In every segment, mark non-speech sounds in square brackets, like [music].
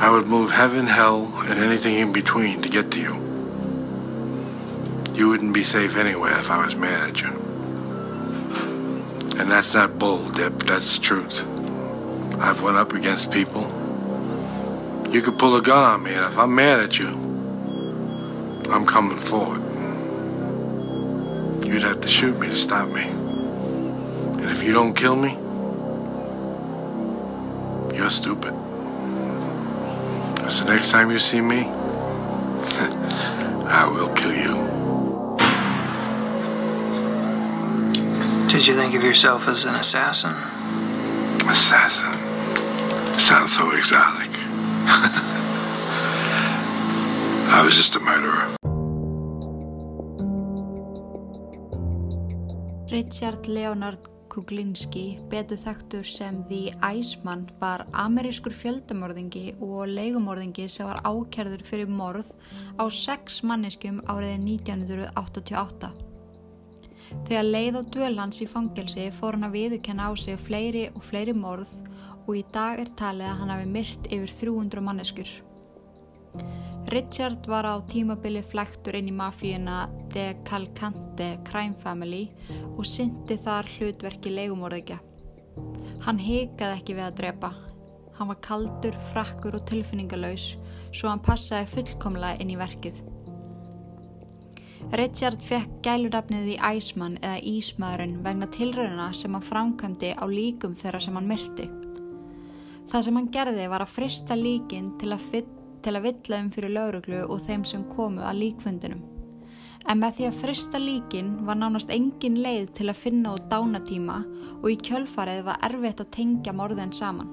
I would move heaven, hell, and anything in between to get to you. You wouldn't be safe anywhere if I was mad at you. And that's not bull, Dip, that's truth. I've went up against people. You could pull a gun on me, and if I'm mad at you, I'm coming forward. You'd have to shoot me to stop me. And if you don't kill me, you're stupid. So next time you see me, [laughs] I will kill you. Did you think of yourself as an assassin? Assassin. Sounds so exotic. [laughs] I was just a murderer. Richard Leonard Kuglinski, betur þekktur sem The Iceman, var amerískur fjöldamorðingi og leigumorðingi sem var ákjærður fyrir morð á sex manneskjum áriði 1988. Þegar leið á döl hans í fangelsi fór hann að viðukenna á sig fleiri og fleiri morð og í dag er talið að hann hafi myrt yfir 300 manneskur. Richard var á tímabili flektur inn í mafíuna The Calcante Crime Family og syndi þar hlutverki leigumorðegja. Hann heikaði ekki við að drepa. Hann var kaldur, frakkur og tilfinningalauðs svo hann passaði fullkomlega inn í verkið. Richard fekk gælurafnið í Æsmann eða Ísmaðurinn vegna tilrauna sem hann framkvæmdi á líkum þeirra sem hann myrti. Það sem hann gerði var að frista líkin til að, til að villa um fyrir lauruglu og þeim sem komu að líkfundinum. En með því að frista líkin var nánast engin leið til að finna út dánatíma og í kjölfarið var erfitt að tengja morðin saman.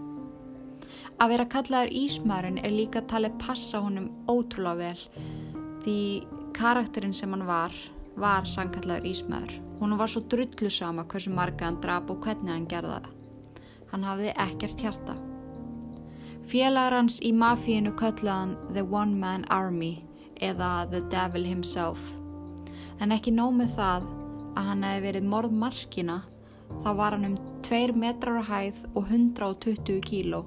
Að vera kallaður Ísmaðurinn er líka talið passa honum ótrúlega vel því karakterinn sem hann var, var sangkallaður Ísmaður. Hún var svo drullu sama hversu marga hann drap og hvernig hann gerða það. Hann hafði ekkert hjarta. Félagar hans í mafíinu köllaðan The One Man Army eða The Devil Himself. En ekki nómið það að hann hefði verið morðmarskina þá var hann um 2 metrar á hæð og 120 kíló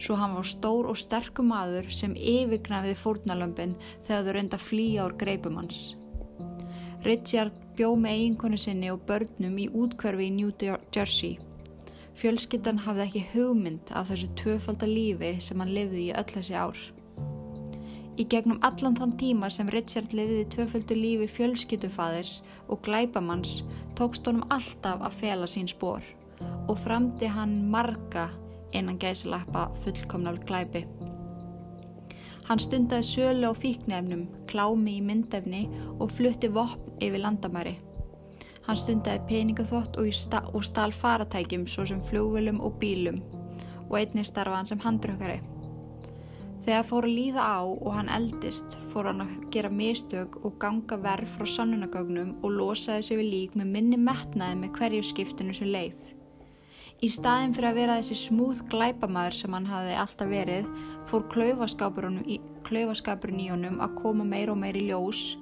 svo hann var stór og sterkur maður sem yfirgnafiði fórnalömpin þegar þau reynda að flýja úr greipum hans. Richard bjó með eiginkonu sinni og börnum í útkverfi í New Jersey. Fjölskyttan hafði ekki hugmynd af þessu tvöfaldar lífi sem hann lifði í öll þessi ár. Í gegnum allan þann tíma sem Richard lifiði tvöfaldur lífi fjölskyttufæðis og glæpamanns tókst honum alltaf að fela sín spór og framdi hann marga innan gæsalappa fullkomnál glæpi. Hann stundaði sölu á fíknefnum, klámi í myndefni og flutti vopn yfir landamæri. Hann stundaði peningaþótt og, sta og stál faratækjum svo sem fljóvelum og bílum og einnig starfa hann sem handrökkari. Þegar fór að líða á og hann eldist fór hann að gera mistök og ganga verð frá sannunagögnum og losaði sig við lík með minni metnaði með hverju skiptinu sem leið. Í staðin fyrir að vera þessi smúð glæpamaður sem hann hafi alltaf verið fór klaufaskapurinn í, klaufaskapurinn í honum að koma meir og meir í ljós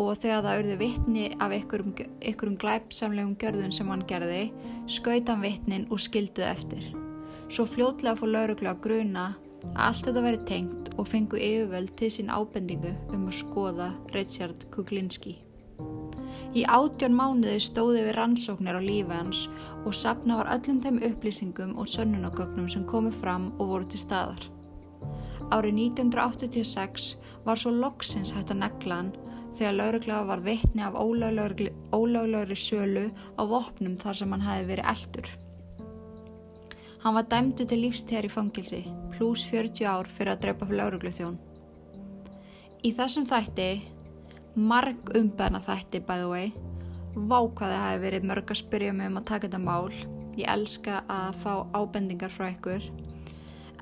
og þegar það urði vittni af ykkurum, ykkurum glæpsamlegum gjörðun sem hann gerði skaut hann vittnin og skilduð eftir. Svo fljótlega fór lauruglega að gruna að allt þetta veri tengt og fengu yfirvöld til sín ábendingu um að skoða Richard Kuglinski. Í átjón mánuði stóði við rannsóknir á lífi hans og sapna var öllum þeim upplýsingum og sönnunagögnum sem komi fram og voru til staðar. Árið 1986 var svo loksins hægt að negla hann þegar lauruglega var vittni af ólöglegri sölu á vopnum þar sem hann hafi verið eldur. Hann var dæmdu til lífstér í fangilsi, pluss 40 ár fyrir að drepa fyrir lauruglu þjón. Í þessum þætti marg umbeðna þætti by the way vákvaði að hafi verið mörg að spyrja mig um að taka þetta mál ég elska að fá ábendingar frá ykkur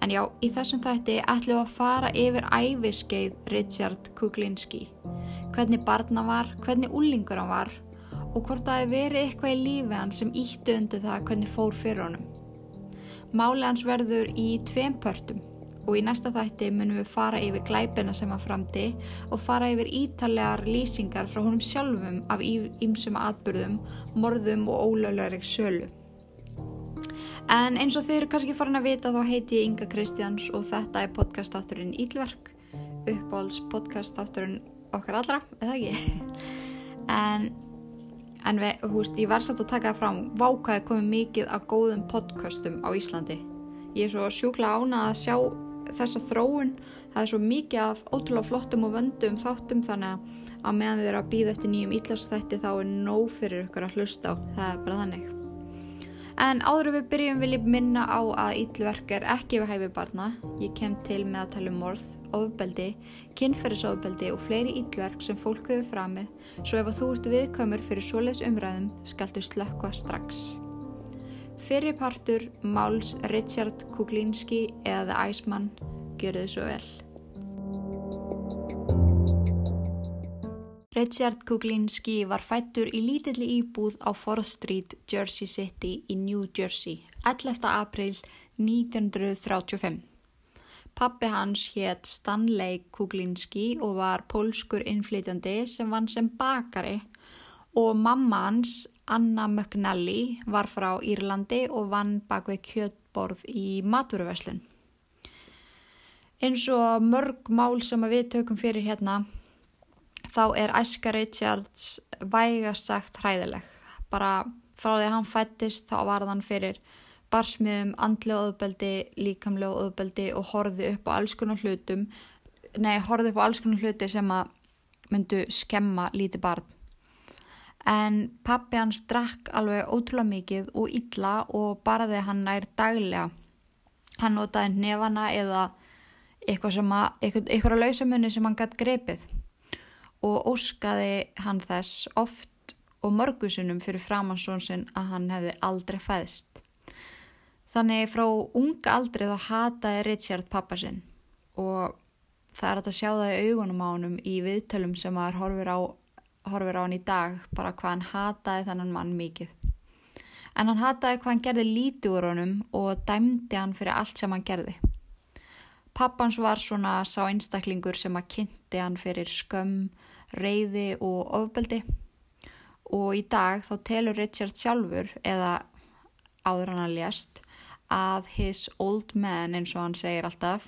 en já, í þessum þætti ætlum við að fara yfir æfiskeið Richard Kuglinski hvernig barna var, hvernig úlingur hann var og hvort það hefur verið eitthvað í lífi hann sem ítti undir það hvernig fór fyrir honum Máli hans verður í tveim pörtum og í næsta þætti munum við fara yfir glæpina sem að framdi og fara yfir ítallegar lýsingar frá honum sjálfum af ímsum atbyrðum, morðum og ólöglegri sölu. En eins og þið eru kannski farin að vita þá heiti ég Inga Kristjáns og þetta er podcastátturinn Ílverk, uppáhalds podcastátturinn okkar allra, eða ekki? [laughs] en en við, hú veist, ég var satt að taka það fram vákaði komið mikið af góðum podcastum á Íslandi. Ég er svo sjúkla ánað að sjá þessa þróun, það er svo mikið af ótrúlega flottum og vöndum þáttum þannig að meðan þið eru að býða eftir nýjum íllastætti þá er nóg fyrir ykkur að hlusta á, það er bara þannig. En áður við byrjum vil ég minna á að íllverk er ekki við hæfi barna, ég kem til með að tala um morð, ofbeldi, kynferðisofbeldi og fleiri íllverk sem fólk hefur framið, svo ef þú ert viðkvæmur fyrir svoleiðs umræðum skaltu slökkva strax. Fyrirpartur Máls Richard Kuklinski eða The Iceman þið svo vel. Richard Kuklinski var fættur í lítilli íbúð á Forth Street, Jersey City í New Jersey 11. april 1935. Pappi hans hétt Stanley Kuklinski og var pólskur innflytjandi sem vann sem bakari og mamma hans Anna McNally var frá Írlandi og vann bak við kjötborð í maturverslun. Eins og mörg mál sem við tökum fyrir hérna þá er æska Richards vægast sagt hræðileg. Bara frá því að hann fættist þá var þann fyrir barsmiðum, andlega öðbeldi, líkamlega öðbeldi og horfið upp á alls konar hlutum, nei horfið upp á alls konar hluti sem að myndu skemma lítið barn. En pappi hans drakk alveg ótrúlega mikið og illa og barði hann nær daglega. Hann notaði nefana eða eitthvað sem að, eitthvað, eitthvað að lausamunni sem hann gætt grepið og óskaði hann þess oft og mörgusunum fyrir framansónsinn að hann hefði aldrei fæðst. Þannig frá unga aldrei þá hataði Richard pappa sinn og það er að sjá það í augunum á hann í viðtölum sem maður horfir á, horfir á hann í dag bara hvað hann hataði þennan mann mikið. En hann hataði hvað hann gerði lítið úr honum og dæmdi hann fyrir allt sem hann gerði. Pappans var svona sá einstaklingur sem að kynnti hann fyrir skömm, reyði og ofbeldi og í dag þá telur Richard sjálfur eða áður hann að lést að his old man eins og hann segir alltaf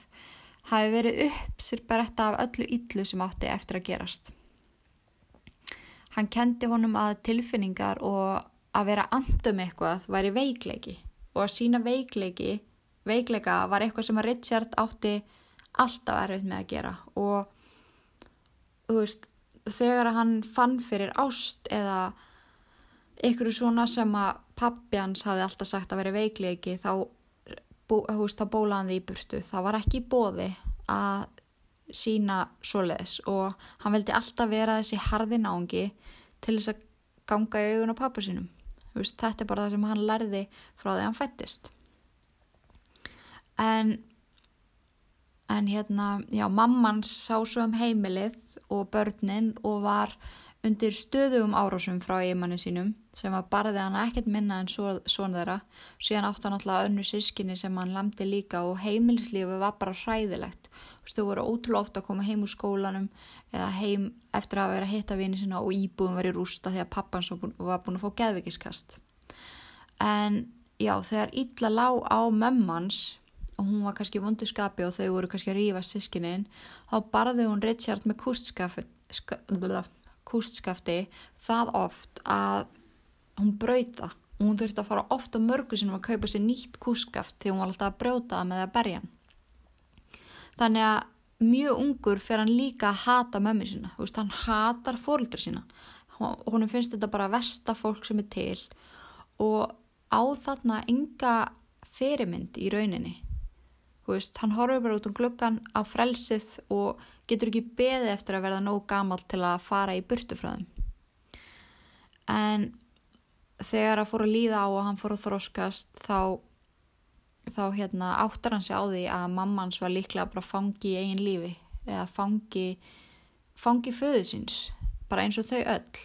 hafi verið upp sér beretta af öllu yllu sem átti eftir að gerast. Hann kendi honum að tilfinningar og að vera andum eitthvað væri veikleiki og að sína veikleiki veikleika var eitthvað sem að Richard átti alltaf erfitt með að gera og veist þegar hann fann fyrir ást eða ykkur svona sem að pappi hans hafi alltaf sagt að vera veikleiki þá, bú, veist, þá bólaði í burtu. Það var ekki bóði að sína svoleiðis og hann veldi alltaf vera þessi harði náðungi til þess að ganga í augun á pappa sínum. Veist, þetta er bara það sem hann lærði frá því hann fættist en en hérna, já, mamman sá svo um heimilið og börnin og var undir stöðugum árásum frá eigimannu sínum sem var barðið hann ekkert minna en svon þeirra. Síðan átt hann alltaf önnu sískinni sem hann lamdi líka og heimilislífi var bara hræðilegt. Þú voru ótrúlega ofta að koma heim úr skólanum eða heim eftir að vera að hitta vini sinna og íbúðum í rústa því að pappan var búin að fá geðvikiskast en já, þegar illa lág á mömmans og hún var kannski vondu skapi og þau voru kannski að rífa sískinin þá barði hún Richard með kústskafti það oft að hún brauta og hún þurfti að fara ofta mörgu sinum að kaupa sér nýtt kústskaft því hún var alltaf að brjóta með að berja hann. Þannig að mjög ungur fer hann líka að hata mömmi sína, veist, hann hatar fórildri sína. Og hún finnst þetta bara versta fólk sem er til og á þarna enga fyrirmynd í rauninni. Veist, hann horfur bara út um gluggan á frelsið og getur ekki beði eftir að verða nóg gamal til að fara í burtu frá þeim. En þegar að fór að líða á og hann fór að þróskast þá, þá hérna, áttar hann sig á því að mammans var líklega bara fangi í eigin lífi eða fangi, fangi föðusins, bara eins og þau öll.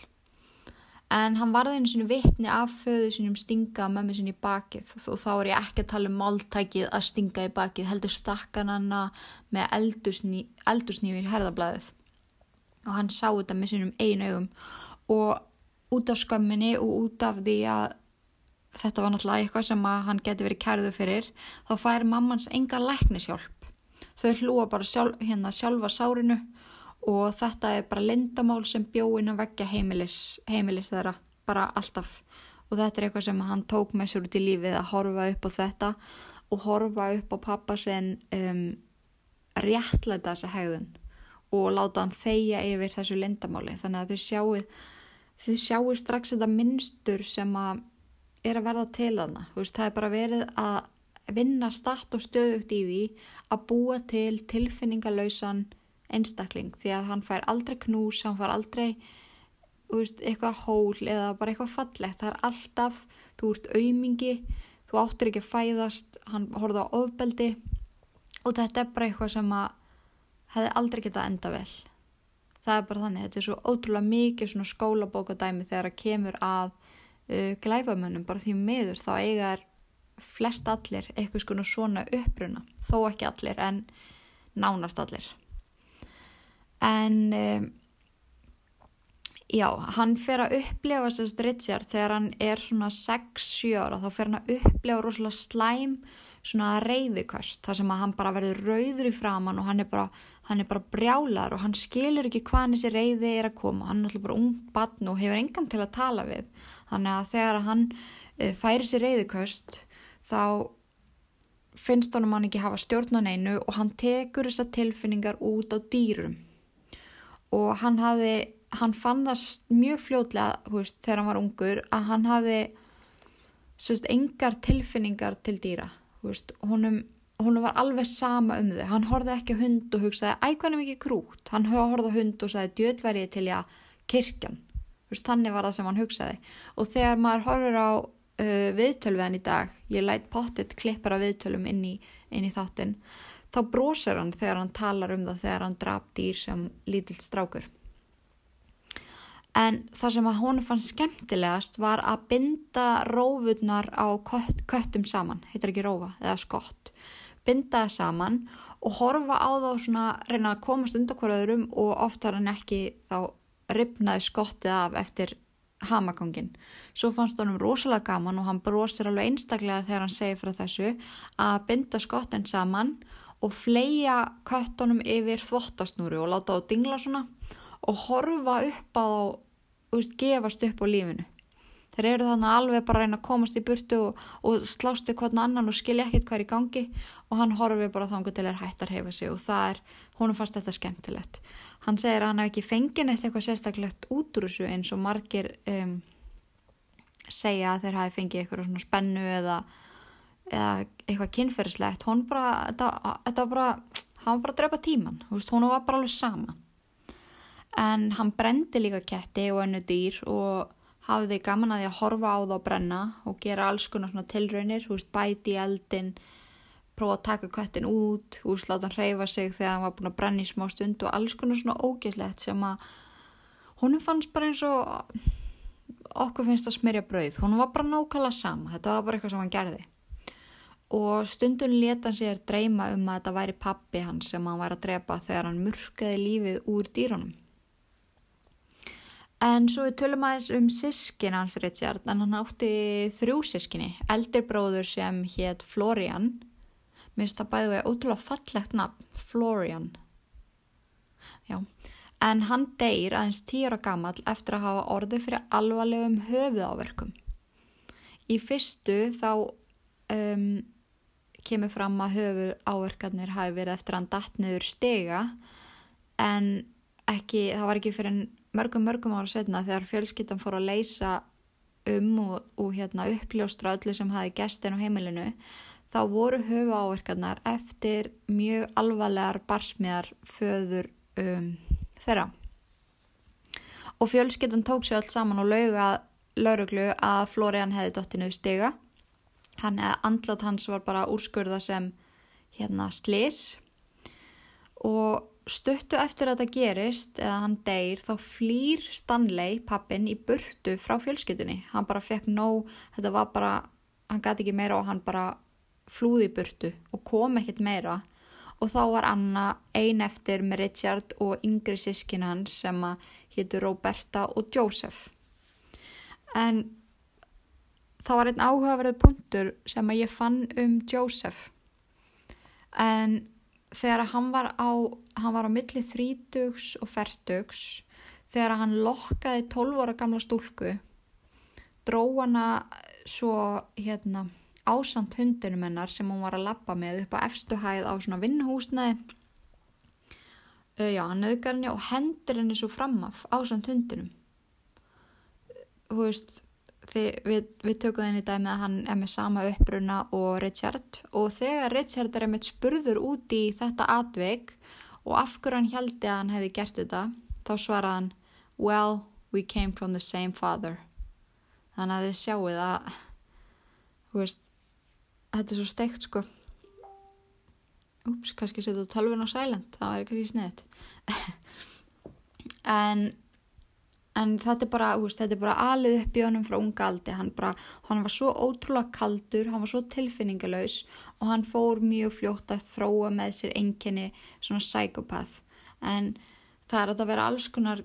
En hann varði einu sinni vittni af föðu sinum stinga mömmu sinni í bakið og þá er ég ekki að tala um máltækið að stinga í bakið heldur stakkan hanna með eldursnýfin herðablaðið. Og hann sá þetta með sinum einu augum og út af skömminni og út af því að þetta var náttúrulega eitthvað sem hann geti verið kærðu fyrir þá fær mammans enga læknishjálp. Þau hlúa bara sjálf, hérna sjálfa sárinu og þetta er bara lindamál sem bjóin að vekja heimilis, heimilis þeirra bara alltaf. Og þetta er eitthvað sem hann tók með sér út í lífið að horfa upp á þetta og horfa upp á pappa sem um, réttleita þessa hegðun og láta hann þeia yfir þessu lindamáli þannig að þau sjáu þau sjáu strax þetta minnstur sem að er að verða til þarna. Veist, það er bara verið að vinna start og stöðugt í því að búa til tilfinningalausan einstakling. Því að hann fær aldrei knús, hann fær aldrei veist, eitthvað hól eða bara eitthvað fallegt, það er alltaf þú ert aumingi, þú áttir ekki að fæðast, hann horfða á ofbeldi og þetta er bara eitthvað sem að hefði aldrei getað enda vel það er bara þannig, þetta er svo ótrúlega mikið svona skólabókadæmi þegar að kemur að uh, glæbamönnum bara því meður þá eiga er flest allir eitthvað svona uppruna þó ekki allir en nánast allir. En um, já, hann fer að upplefa sérst Richard þegar hann er svona 6-7 ára þá fer hann að upplefa rosalega slæm svona reyðuköst þar sem að hann bara verður rauður í framann og hann er bara, hann er bara brjálar og hann skilur ekki hvaðan þessi reyði er að koma. Hann er alltaf bara ung batn og hefur engan til að tala við. Þannig að þegar hann uh, færi sér reyðuköst þá finnst honum hann ekki hafa stjórn á neinu og hann tekur þessa tilfinningar út á dýrum. Og hann hafi hann fann það mjög fljótlega veist, þegar hann var ungur að hann hafi engar tilfinningar til dýra veist, honum, honum var alveg sama um þau. Hann horfði ekki hund og hugsaði ægvanum ekki krút, hann horfði hund og sagði djöðverið til ég kirkjan veist, þannig var það sem hann hugsaði. Og þegar maður horfur á uh, viðtölviðan í dag, ég læt pottit klippar af viðtölum inn í, inn í þáttinn þá brósar hann þegar hann talar um það þegar hann draf dýr sem lítill strákur En það sem að honum fann skemmtilegast var að binda rófurnar á kött, köttum saman, heitir ekki rófa eða skott, binda það saman og horfa á þá svona reyna að komast undan hverjaðurum og oftar en ekki þá ripnaði skottið af eftir hamagangin. Svo fannst honum rosalega gaman og hann brosir alveg einstaklega þegar hann segir frá þessu að binda skottin saman og fleia köttunum yfir þvottasnúru og láta þá dingla svona og horfa upp á þá veist, gefast upp á lífinu. Þeir eru þannig alveg bara að reyna að komast í burtu og, og slástu hvern annan og skilja ekkit hvað er í gangi. Og hann horfi bara þangu til að hættar hefa sig og það er, honum fannst þetta skemmtilegt. Hann segir að hann hef ekki fengið neitt eitthvað sérstaklega út úr þessu eins og margir um, segja að þeir hafi fengið eitthvað svona spennu eða, eða eitthvað kynferðislegt. Hún bara, þetta, þetta bara hann var bara að drepa tíman, hún var bara alveg sama en hann brendi líka ketti og önnu dýr og hafði gaman að því að horfa á það og brenna og gera alls konar svona tilraunir, húst, bæti í eldin, prófa að taka köttin út, húst, láta hann reyfa sig þegar hann var búin að brenna í smá stund og alls konar svona ógeðslegt sem að húnum fannst bara eins og okkur finnst að smyrja brauð, húnum var bara nákvæmlega sama, þetta var bara eitthvað sem hann gerði. Og stundun leta sér dreyma um að þetta væri pappi hans sem hann væri að drepa þegar hann murkaði lífið úr dýrunum En svo við tölum aðeins um sískin hans Richard, en hann átti þrjú sískinni, eldirbróður sem hétt Florian, minnst það bæði við ótrúlega fallegt nafn, Florian. Já, en hann deyr aðeins á gammal eftir að hafa orði fyrir alvarlegum höfuðáverkum. Í fyrstu þá um, kemur fram að höfuðáverkarnir hafi verið eftir að hann datt niður stega, en ekki, það var ekki fyrir en mörgum mörgum ára setna þegar fjölskyttan fór að leysa um og, og hérna, uppljóstra öllu sem hafi gestin á heimilinu þá voru höfu áverkarnar eftir mjög alvarlegar barsmiðar föður um, þeirra. Og fjölskyttan tók sér allt saman og lauga lauruglu að Florian hefði dottinu stiga. Hann eða andlat hans var bara úrskurða sem hérna slis og Stuttu eftir að þetta gerist eða hann deyr þá flýr Stanley, pappin, í burtu frá fjölskytunni. Hann bara fekk nóg, þetta var bara, hann gæti ekki meira og hann bara flúði í burtu og kom ekkert meira. Og þá var Anna ein eftir með Richard og yngri sískin hans sem héttu Roberta og Joseph. En það var einn áhugaverðu punktur sem ég fann um Joseph en þegar hann var á hann var á milli þrítugs og fertugs þegar hann lokkaði 12 ára gamla stúlku dró hana svo hérna ásamt hundinum hennar sem hún var að lappa með upp á efstu hæð á svona vinnuhúsnaði uh, já, hann auðgar henni og hendur henni svo framaf ásamt hundinum. Þú veist við, við tökum henni dæmi að hann er með sama uppruna og Richard. Og þegar Richard er með spurður út í þetta atveg og af hverju hann heldi að hann hefði gert þetta þá svaraði hann well, we came from the same father. Þannig að þið sjáuð að þú veist þetta er svo steikt sko. Úps, kannski setja tölvun á silent það var ekki sniðt en en þetta er bara, úst, þetta er bara alið upp í honum frá unga aldi. Hann, bara, hann var svo ótrúlega kaldur hann var svo tilfinningalös og hann fór mjög fljótt að þróa með sér enginni svona psykopath en það er að vera alls konar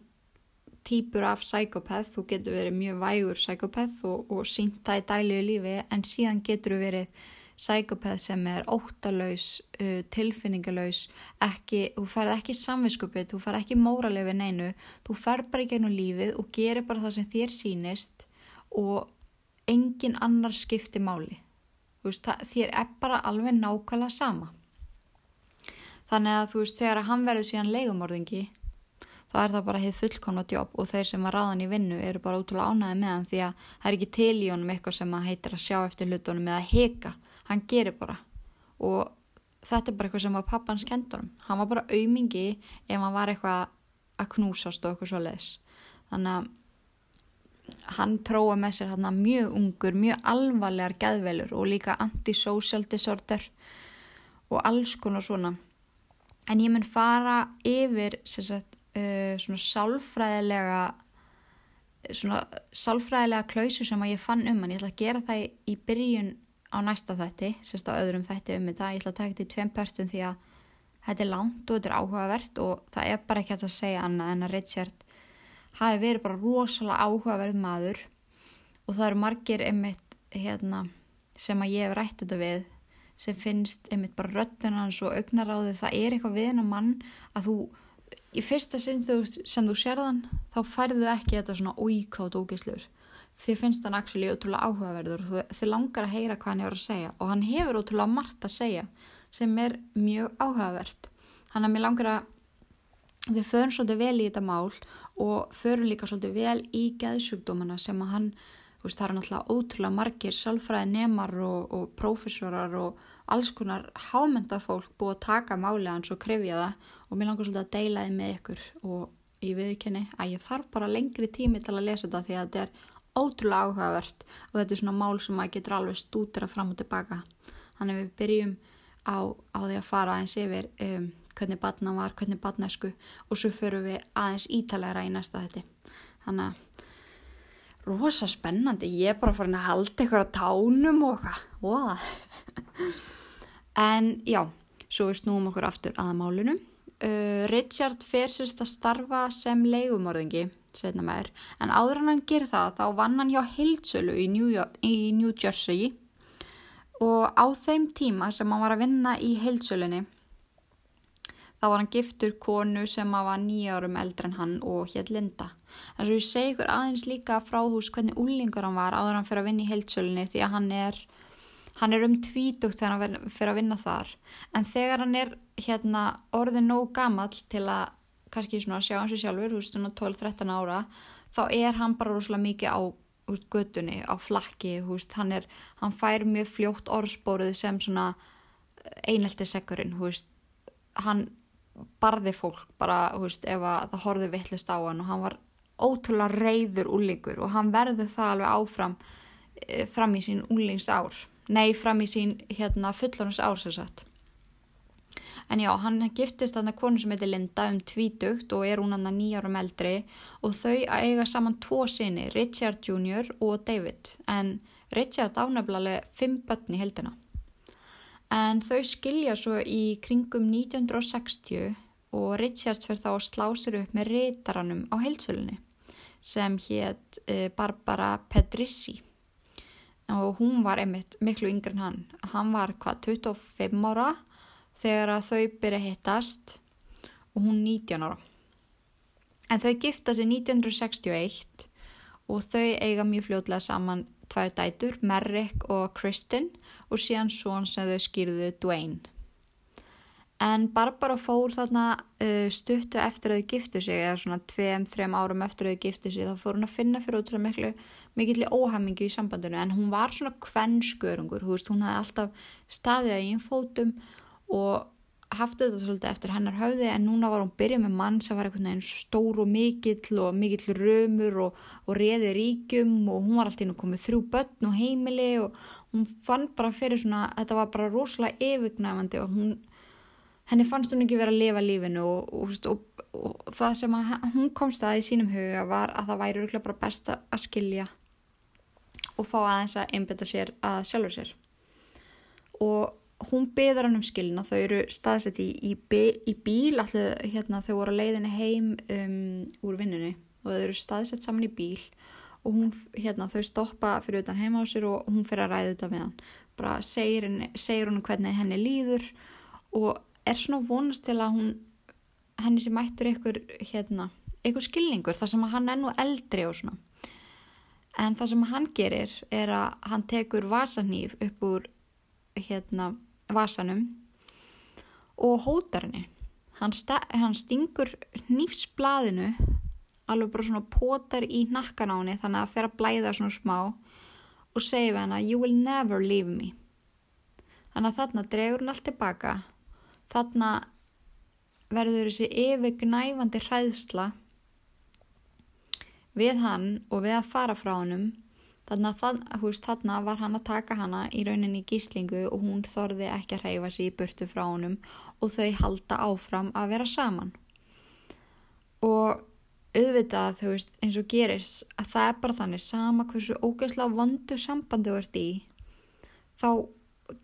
típur af psykopath þú getur verið mjög vægur psykopath og, og sínt það í dæliðu lífi en síðan getur þú verið psykopath sem er óttalauðs, uh, tilfinningalauðs, þú færð ekki samviskupið, þú færð ekki móralið við neinu, þú færð bara í gegnum lífið og gerir bara það sem þér sínist og engin annar skipti máli. Veist, það, þér er bara alveg nákvæmlega sama. Þannig að þú veist, þegar hann verður síðan leigumorðingi, þá er það bara heið fullkomna jobb og þeir sem var ráðan í vinnu eru bara útrúlega ánæði með hann því að það er ekki til í honum eitthvað sem heitir að sjá eftir hlutunum eða heka hann gerir bara. Og þetta er bara eitthvað sem var pappans kendunum hann var bara aumingi ef hann var eitthvað að knúsast og eitthvað svo leiðis þannig að hann tróða með sér hann mjög ungur, mjög alvarlegar geðvelur og líka antisocial disorder og alls konar svona. En ég mun fara yfir sagt, uh, svona sálfræðilega svona sálfræðilega klausu sem að ég fann um hann, ég ætla að gera það í byrjun á næsta þætti, sérst á öðrum þætti um þetta. Ég ætla að taka þetta í tveim pörtum því að þetta er langt og þetta er áhugavert og það er bara ekki að segja annað en að Richard hafi verið bara rosalega áhugaverð maður og það eru margir einmitt hérna, sem að ég hef rætt þetta við sem finnst einmitt bara röttunans og augnaráði það er eitthvað við hennar mann að þú í fyrsta sinn sem þú sérðan þá færðu ekki þetta svona óíkátt ógislur þið finnst hann actually ótrúlega áhugaverður og þið langar að heyra hvað hann er að segja. Og hann hefur ótrúlega margt að segja sem er mjög áhugavert. Hann að mér langar að við förum svolítið vel í þetta mál og förum líka svolítið vel í geðsjúkdómana sem að hann veist, það er náttúrulega ótrúlega margir sálfræði nemar og, og prófessorar og alls konar hámyndað fólk búið að taka máli hans og krefja það. Og mér langar svolítið að deila þið með ykkur og ég viðkenni að ég þarf bara lengri tími til að lesa þetta því að þetta er ótrúlega áhugavert og þetta er svona mál sem maður getur alveg stútir að fram og tilbaka þannig við byrjum á, á því að fara aðeins yfir um, hvernig batna var, hvernig batnæsku og svo förum við aðeins ítalega í næsta þetta þannig að rosa spennandi. Ég er bara farin að halda ykkur á tánum og hvað [laughs] en já, svo við snúum okkur aftur aða málunum uh, Richard fer sérst að starfa sem leigumorðingi setna með þér. En áður en hann ger það þá vann hann hjá Hildsölu í New, York, í New Jersey og á þeim tíma sem hann var að vinna í Hildsölunni þá var hann giftur konu sem var nýja árum eldre en hann og hér Linda. Þannig að ég segi ykkur aðeins líka frá hús hvernig úlingur hann var áður hann fyrir að vinna í Hildsölunni því að hann er hann er um tvítugt þegar hann fyrir að vinna þar en þegar hann er hérna orðin nóg gamall til að kannski svona að sjá hans í sjálfur, þú veist, svona 12-13 ára, þá er hann bara rosalega mikið á veist, gödunni, á flakki, þú veist, hann er, hann fær mjög fljótt orðspórið sem svona einelti sekkurinn, þú veist, hann barði fólk bara, þú veist, ef það horfið vittlist á hann og hann var ótrúlega reyður úlingur og hann verður það alveg áfram eh, fram í sín úlings ár, nei, fram í sín hérna fullonus ár sem sagt. En já, hann giftist þarna konu sem heitir Linda um tvítugt og er hún hann að nýjárum eldri og þau eiga saman tvo sinni, Richard Jr. og David. En Richard ánefnilega fimm börn í heldina. En þau skilja svo í kringum 1960 og Richard fyrir þá að slá sér upp með reytaranum á heilsölunni sem hétt eh, Barbara Pedrissi. og hún var einmitt miklu yngre en hann. Hann var hvað 25 ára þegar að þau byrja hittast og hún 19 ára. En þau gifta sig 1961 og þau eiga mjög fljóðlega saman tvær dætur, Merrick og Kristin og síðan svon sem þau skýrðu Dwayne. En Barbara fór þarna uh, stuttu eftir að þau giftu sig, eða svona 2-3 árum eftir að þau giftu sig, þá fór hún að finna fyrir útrúlega miklu, óhamingi í sambandinu, en hún var svona kvennskörungur, hún, hún hafði alltaf staðið í einn fótum og haft þetta svolítið eftir hennar höfði, en núna var hún byrjað með mann sem var einhvern veginn stór og mikill og mikill römur og, og reði ríkjum og hún var alltaf inn og komið þrjú börn og heimili og hún fann bara fyrir svona, þetta var bara rosalega yfirgnæfandi og hún henni fannst hún ekki verið að lifa lífinu og, og, og, og það sem hún komst að í sínum huga var að það væri rúglega bara best að skilja og fá aðeins að einbeta sér að sjálfur sér. Og hún byður hann um skilina þau eru staðsett í, í, í bíl allir hérna þau voru að leiðinni heim um, úr vinnunni og þau eru staðsett saman í bíl og hún, hérna, þau stoppa fyrir utan heima á sér og hún fyrir að ræða þetta með hann. Bara segir, segir hún hvernig henni líður og er svona vonast til að hún henni sem mættur ykkur hérna, ykkur skilningur þar sem hann er nú eldri og svona. En það sem hann gerir er að hann tekur vasanýf upp úr hérna vasanum og hótar henni. Hann, hann stingur nýfsblaðinu alveg bara svona potar í nakkan á henni þannig að fer að blæða svona smá og segir við henni you will never leave me. Þannig að þarna dregur hann allt tilbaka þarna verður þessi yfirgnæfandi hræðsla við hann og við að fara frá hannum þarna, þarna var hann að taka hana í rauninni gíslingu og hún þorði ekki að hreyfa sig í burtu frá hannum og þau halda áfram að vera saman. Og auðvitað þú veist eins og gerist að það er bara þannig sama hversu ógeðslega vondu sambandi þú ert í þá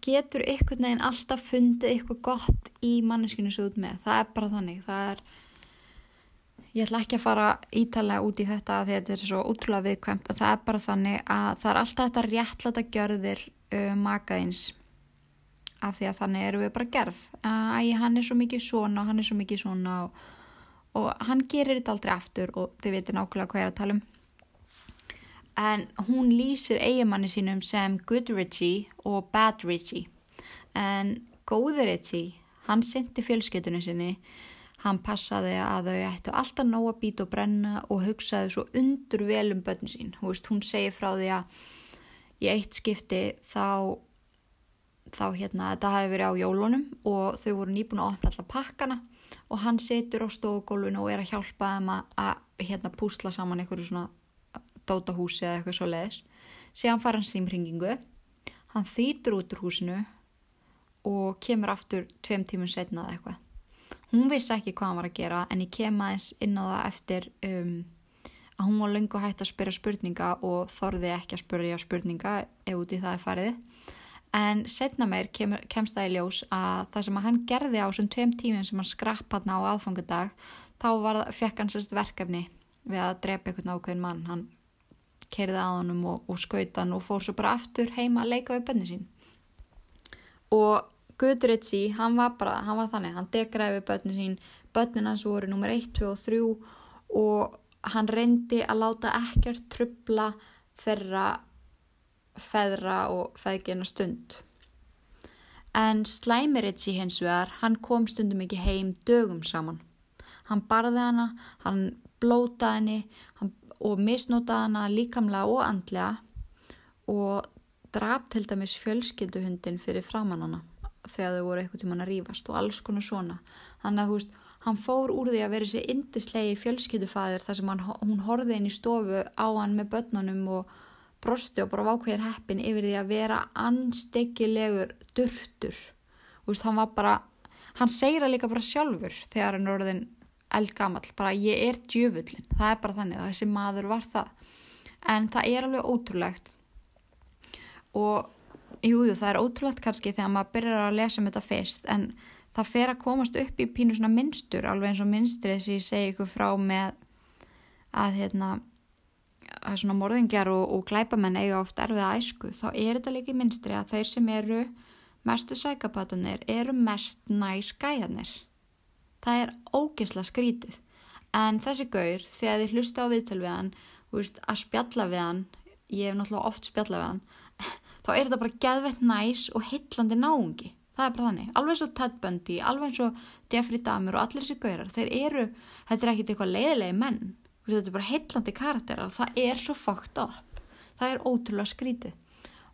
getur ykkur neginn alltaf fundið ykkur gott í manneskinu svo út með, það er bara þannig það er ég ætla ekki að fara ítalega út í þetta því að þetta er svo útrúlega viðkvæmt að það er bara þannig að það er alltaf þetta réttlæta gjörðir uh, makaðins af því að þannig eru við bara gerð. Að hann er svo mikið svona og hann er svo mikið svona og, og hann gerir þetta aldrei aftur og þið veitir nákvæmlega hvað ég er að tala um. En hún lýsir eigimanni sínum sem Good Richie og Bad Richie. En góði Richie hann syndi fjölskytunni sinni hann passaði að þau ættu alltaf nóg að býta og brenna og hugsaði svo undur vel um börn sín. Veist, hún segir frá því að í eitt skipti þá þá hérna þetta hafi verið á jólunum og þau voru nýbúin að opna alltaf pakkana og hann setur á stofugólun og er að hjálpa þeim að, hérna púsla saman einhverju svona dótahúsi eða eitthvað svo leiðis síðan fara hann símringingu hann þýtur út úr húsinu og kemur aftur tveim tímun setna eða eitthvað hún vissi ekki hvað hann var að gera en ég kem aðeins inn á það eftir um, að hún var lengur hægt að spyrja spurninga og þorði ekki að spyrja spurninga ef út í það er farið. En setna meir kem, kemst það í ljós að það sem hann gerði á þessum tveim tímun sem hann skrapp hann á aðfangadag þá var, fekk hann sérst verkefni við að drepa einhvern ákveðin mann. Hann kerði að honum og, og skauta hann og fór svo bara aftur heima að leika við bönni sín. Og Gudritsi, hann var bara, hann var þannig hann degraði við bönni sín. Bönnin hans voru nummer 1, 2 og 3 og hann reyndi að láta ekkert trubla þeirra feðra og feðgina stund. En Slæmiritsi hins vegar, hann kom stundum ekki heim dögum saman. Hann barði hana, hann blótaði henni hann og misnótaði hana líkamlega og andlega og draf til dæmis fjölskylduhundin fyrir framannana þegar þau voru eitthvað tíman að rýfast og alls konar svona. Þannig að veist, hann fór úr því að vera þessi indislegi fjölskyldufæður þar sem hann, hún horfið inn í stofu á hann með börnunum og brosti og bara vákvæðir heppin yfir því að vera anstekkilegur durtur. Veist, hann var bara hann segir það líka bara sjálfur þegar hann orðin eldgamall, bara ég er djöfullin það er bara þannig þessi maður var það. En það er alveg ótrúlegt. Og jújú jú, það er ótrúlegt kannski þegar maður byrjar að lesa um þetta fyrst en það fer að komast upp í pínu svona minnstur alveg eins og minnstrið sem ég segi ykkur frá með að hérna að svona morðingjar og, og glæpamenn eiga oft erfiða æsku þá er þetta líka í minnstri að þeir sem eru mestu sækapatanir eru mest næs gæjanir það er ógeðsla skrítið. En þessi gaur þegar þið hlusta á viðtöl við hann veist, að spjalla við hann ég hef náttúrulega oft spjalla við hann þá er þetta bara geðvett næs og hillandi náungi. Það er bara þannig, alveg svo Ted Bundy alveg og Jeffrey Dahmer og allir þessi gaurar þeir eru, þetta er ekkit eitthvað leiðilegi menn, þetta er bara heillandi karakter og það er svo fucked up. Það er ótrúlega skrítið.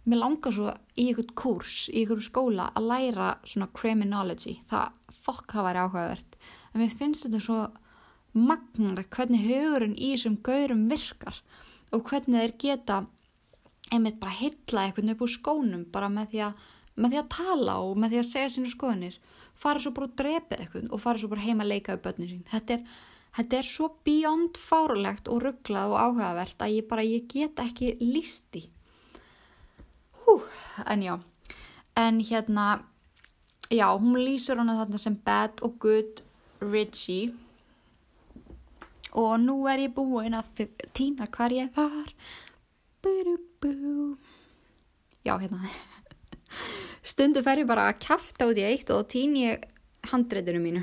Mér langar svo í einhvern kurs í einhverju skóla að læra svona criminology, það fokk það væri áhugavert, en mér finnst þetta svo magnar hvernig hugurinn í þessum gaurum virkar og hvernig þeir geta einmitt bara heilla eitthvað upp úr skónum bara með því að með því að tala og með því að segja sínu skoðanir. Fara svo bara og drepa eitthvað og fara svo bara heima að leika við börnir sín. Þetta er, þetta er svo beyond fárlegt og rugglað og áhugavert að ég bara, ég get ekki lísti hú, en já. En hérna já, hún lýsur hana þarna sem bad og good Richie. Og nú er ég búin að týna hvar ég var. Bú bú. Já, hérna. Stundu fer ég bara að kæfta út í eitt og týn ég handreitinu mínu.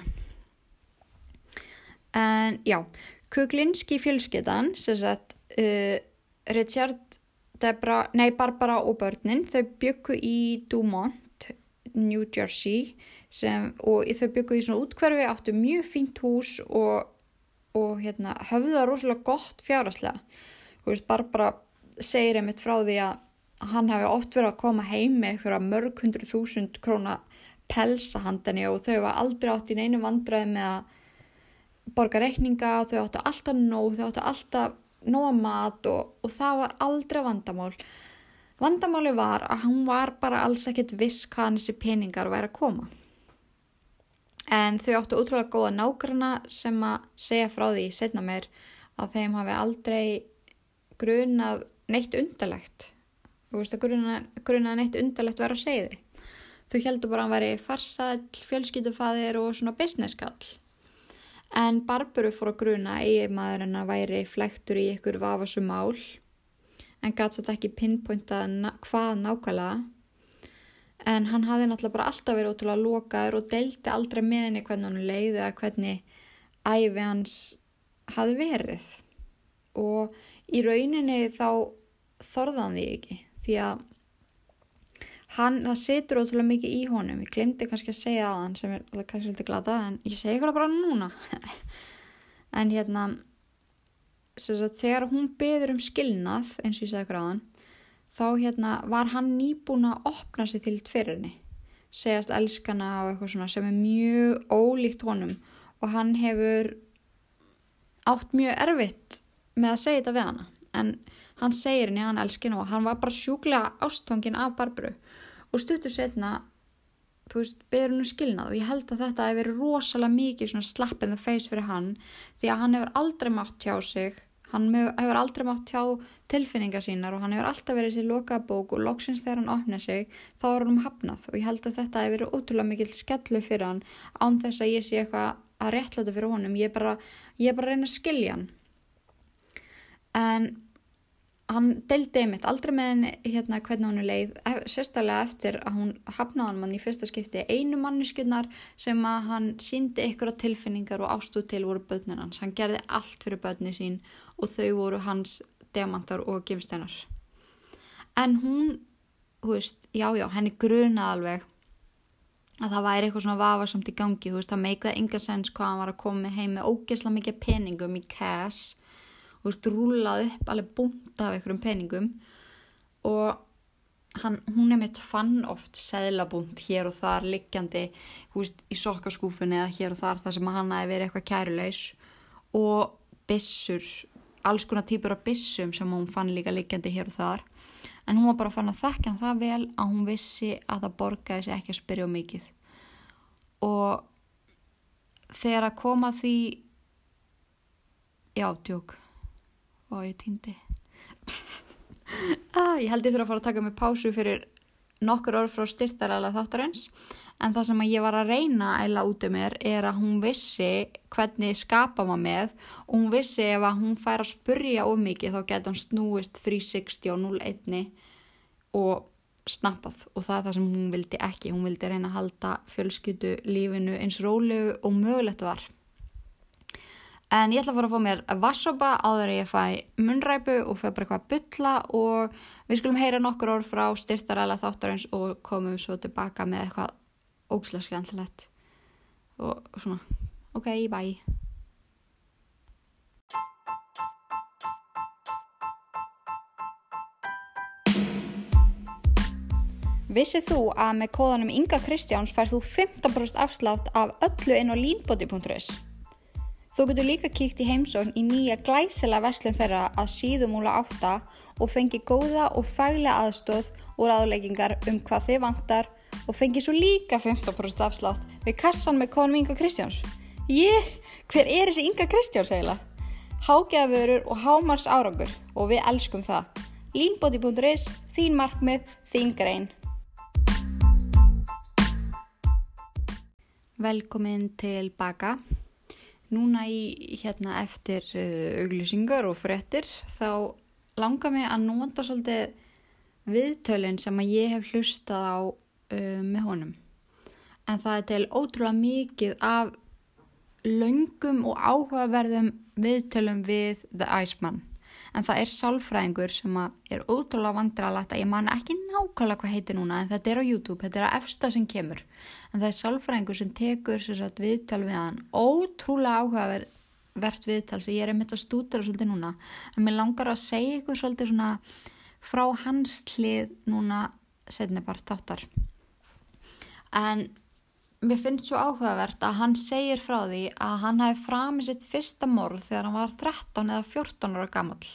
En já Kuglinski fjölskyttan sem sagt uh, Richard Debra, nei Barbara og börnin þau byggu í Dumont New Jersey sem, og þau byggu í svona útkverfi áttu mjög fínt hús og, og hérna, höfðu það rosalega gott fjáraslega Barbara segir einmitt frá því að hann hefði oft verið að koma heim með eitthvað mörg hundru þúsund króna pelsahandani og þau var aldrei átt í neinu vandraði með að borga reikninga þau áttu alltaf nóg, þau áttu alltaf nóga mat og, og það var aldrei vandamál. Vandamáli var að hann var bara alls ekkert viss hvaðan þessi peningar væri að koma. En þau áttu útrúlega góða nágrana sem að segja frá því setna mér að þeim hafi aldrei grunað neitt undarlegt þú veist að grunaðan eitt undarlegt verið að segja þið. Þau heldur bara að hann væri farsall, fjölskytufæðir og svona business kall. En Barbaru fór að gruna eigið maður en að væri flektur í ykkur vafasum mál en gæti þetta ekki pinpointað hvað nákvæmlega. En hann hafði náttúrulega bara alltaf verið ótrúlega lokaður og deildi aldrei með henni hvernig hann leiði eða hvernig æfi hans hafi verið. Og í rauninni þá þorðan því ekki því að hann, það situr ótrúlega mikið í honum. Ég glemdi kannski að segja það hann sem er kannski svolítið glada en ég segi ykkur bara núna. [laughs] En hérna þegar hún byður um skilnað eins og ég á hann þá hérna var hann nýbúin að opna sig til henni segjast elskana og eitthvað svona sem er mjög ólíkt honum. Og hann hefur átt mjög erfitt með að segja þetta við hana en hann segir henni að hann elski henni og hann var bara sjúklega ástfangin af Barbru og stuttur setna þú veist, beður henni um skilnað og ég held að þetta hefur verið rosalega mikið svona slap in the face fyrir hann því að hann hefur aldrei mátt hjá sig. Hann hefur aldrei mátt hjá tilfinninga sínar og hann hefur alltaf verið sér lokað bók og loksins þegar hann opnið sig þá er hann hafnað. Og ég held að þetta hefur verið ótrúlega mikil skellu fyrir hann án þess að ég sé eitthvað að réttlæta fyrir honum. Ég er bara, bara reyna að skilja hann. En hann deldi einmitt aldrei með henni hérna hvernig hún er leið sérstaklega eftir að hún hafnaði hann mann í fyrsta skipti einu manniskunnar sem að hann síndi ykkur á tilfinningar og ástúð til voru börnir hans. Hann gerði allt fyrir börni sín og þau voru hans demantar og gefsteinar en hún, hú veist, já já henni gruna alveg að það væri eitthvað svona vafarsamt í gangi, þú veist, það meikaði yngar sens hvað hann var að koma heim með ógesla mikið peningum í cash þú veist, rúlað upp alveg búnt af einhverjum peningum. Og hann, hún er mitt fann oft seðlabúnt hér og þar liggjandi, veist, í sokkaskúfunni eða hér og þar þar sem hann hafi verið eitthvað kærulegs og bissur, alls konar típur af bissum sem hún fann líka liggjandi hér og þar. En hún var bara fann að þekka hann það vel að hún vissi að það borgaði sig ekki að spyrja um mikið. Og þegar að koma því já, tjók og ég týndi. Ah, ég held ég þurfa að fara að taka mig pásu fyrir nokkur orð frá styrtaræla þáttarins en það sem ég var að reyna eila út um mér er að hún vissi hvernig skapa maður með og hún vissi ef að hún fær að spurja of mikið þá getur hann snúist 360 og 0-1 og snappað. Og það er það sem hún vildi ekki. Hún vildi reyna að halda fjölskyttu lífinu eins rólegu og mögulegt var en ég ætla að fara að fá mér vassopa áður ég fæ munræpu og fæ bara eitthvað að bylla og við skulum heyra nokkur orð frá styrtaræla þáttarins og komum svo tilbaka með eitthvað ógislega skemmtilegt og svona, ok, bye Vissið þú að með kóðanum Inga Kristjáns fær þú 15% afslátt af öllu inn á leanbody.is? Þú getur líka kíkt í heimsókn í nýja glæsela veslun þeirra að síðumúla átta og fengi góða og fælega aðstóð og ráðleggingar um hvað þið vantar og fengi svo líka 15% afslátt við kassan með kóðanum Inga Kristjáns. Ég, hver er þessi Inga Kristjáns eiginlega? Hágeðavörur og hámars árangur og við elskum það. Leanbody.is, þín markmið, þín grein. Velkomin til baka. Núna í hérna eftir uh, auglýsingar og frettir þá langar mig að nota svolítið viðtölinn sem að ég hef hlustað á uh, með honum. En það er til ótrúlega mikið af laungum og áhugaverðum viðtölum við The Iceman en það er sálfræðingur sem er ótrúlega vandralagt að ég man ekki nákvæmlega hvað heitir núna en þetta er á YouTube, þetta er að efsta sem kemur. En það er sálfræðingur sem tekur sagt, viðtal við hann, ótrúlega áhugavert viðtal sem ég er einmitt að stúdra svolítið núna. En mér langar að segja ykkur svolítið svona frá hans hlið núna setni bara þáttar. En mér finnst svo áhugavert að hann segir frá því að hann hafi framið sitt fyrsta morð þegar hann var 13 eða 14 ára gammal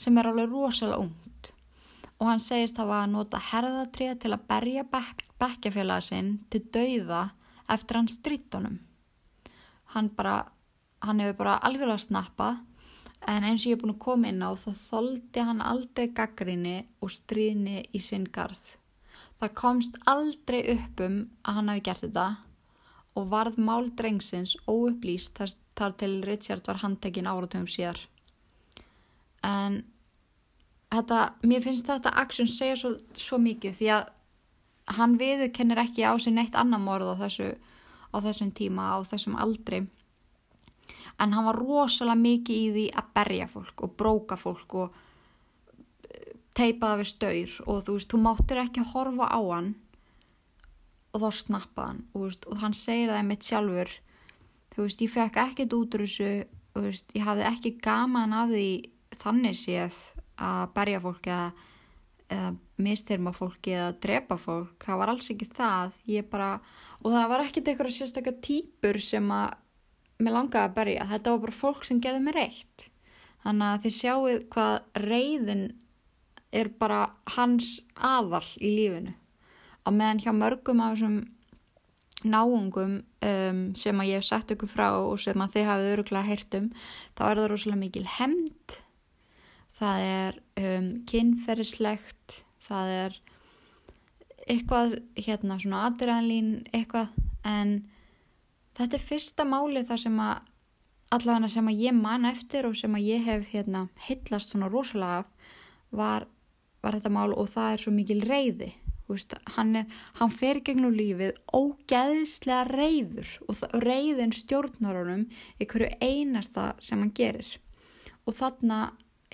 sem er alveg rosalega ungt. Og hann segist að hafa nota herðatrið til að berja bekkjafélaga sinn til dauða eftir hann strítunum hann bara hann hefur bara algjörlega snappað en eins og ég er búin að koma inn á þá þóldi hann aldrei gaggrinni og stríðni í sinn garð Það komst aldrei upp um að hann hafi gert þetta og varð mál drengsins óupplýst þar til Richard var handtekinn áratöfum síðar. En þetta, mér finnst þetta aksjón segja svo, svo mikið því að hann viðurkennir ekki á sig neitt annan morð á, þessu, á þessum tíma, á þessum aldri. En hann var rosalega mikið í því að berja fólk og bróka fólk og teipaða við staur og þú veist, þú máttir ekki að horfa á hann og þá snappa hann og, veist, og hann segir það mitt sjálfur. Þú veist, ég fekk ekkert út úr þessu og veist, ég hafði ekki gaman af því þannig séð að berja fólk eða, eða mistyrma fólki eða drepa fólk, það var alls ekki það. Ég bara, og það var ekkert eitthvað sérstaklega týpur sem að mér langaði að berja, þetta var bara fólk sem geði mér reitt þannig að þið sjáu hvað reyðin er bara hans aðal í lífinu. Á meðan hjá mörgum af þessum náungum um, sem að ég hef sett ykkur frá og sem að þið hafið öruglega heyrt um þá er það rosalega mikil hemd það er um, kynferðislegt það er eitthvað hérna svona adrenalín eitthvað en þetta er fyrsta máli þar sem að allavega sem að ég man eftir og sem að ég hef hérna hillast svona rosalega af var var þetta mál og það er svo mikil reyði veist, hann, er, hann fer gegnum lífið ógeðslega reyður og það, reyðin stjórnar honum hverju einasta sem hann gerir. Og þarna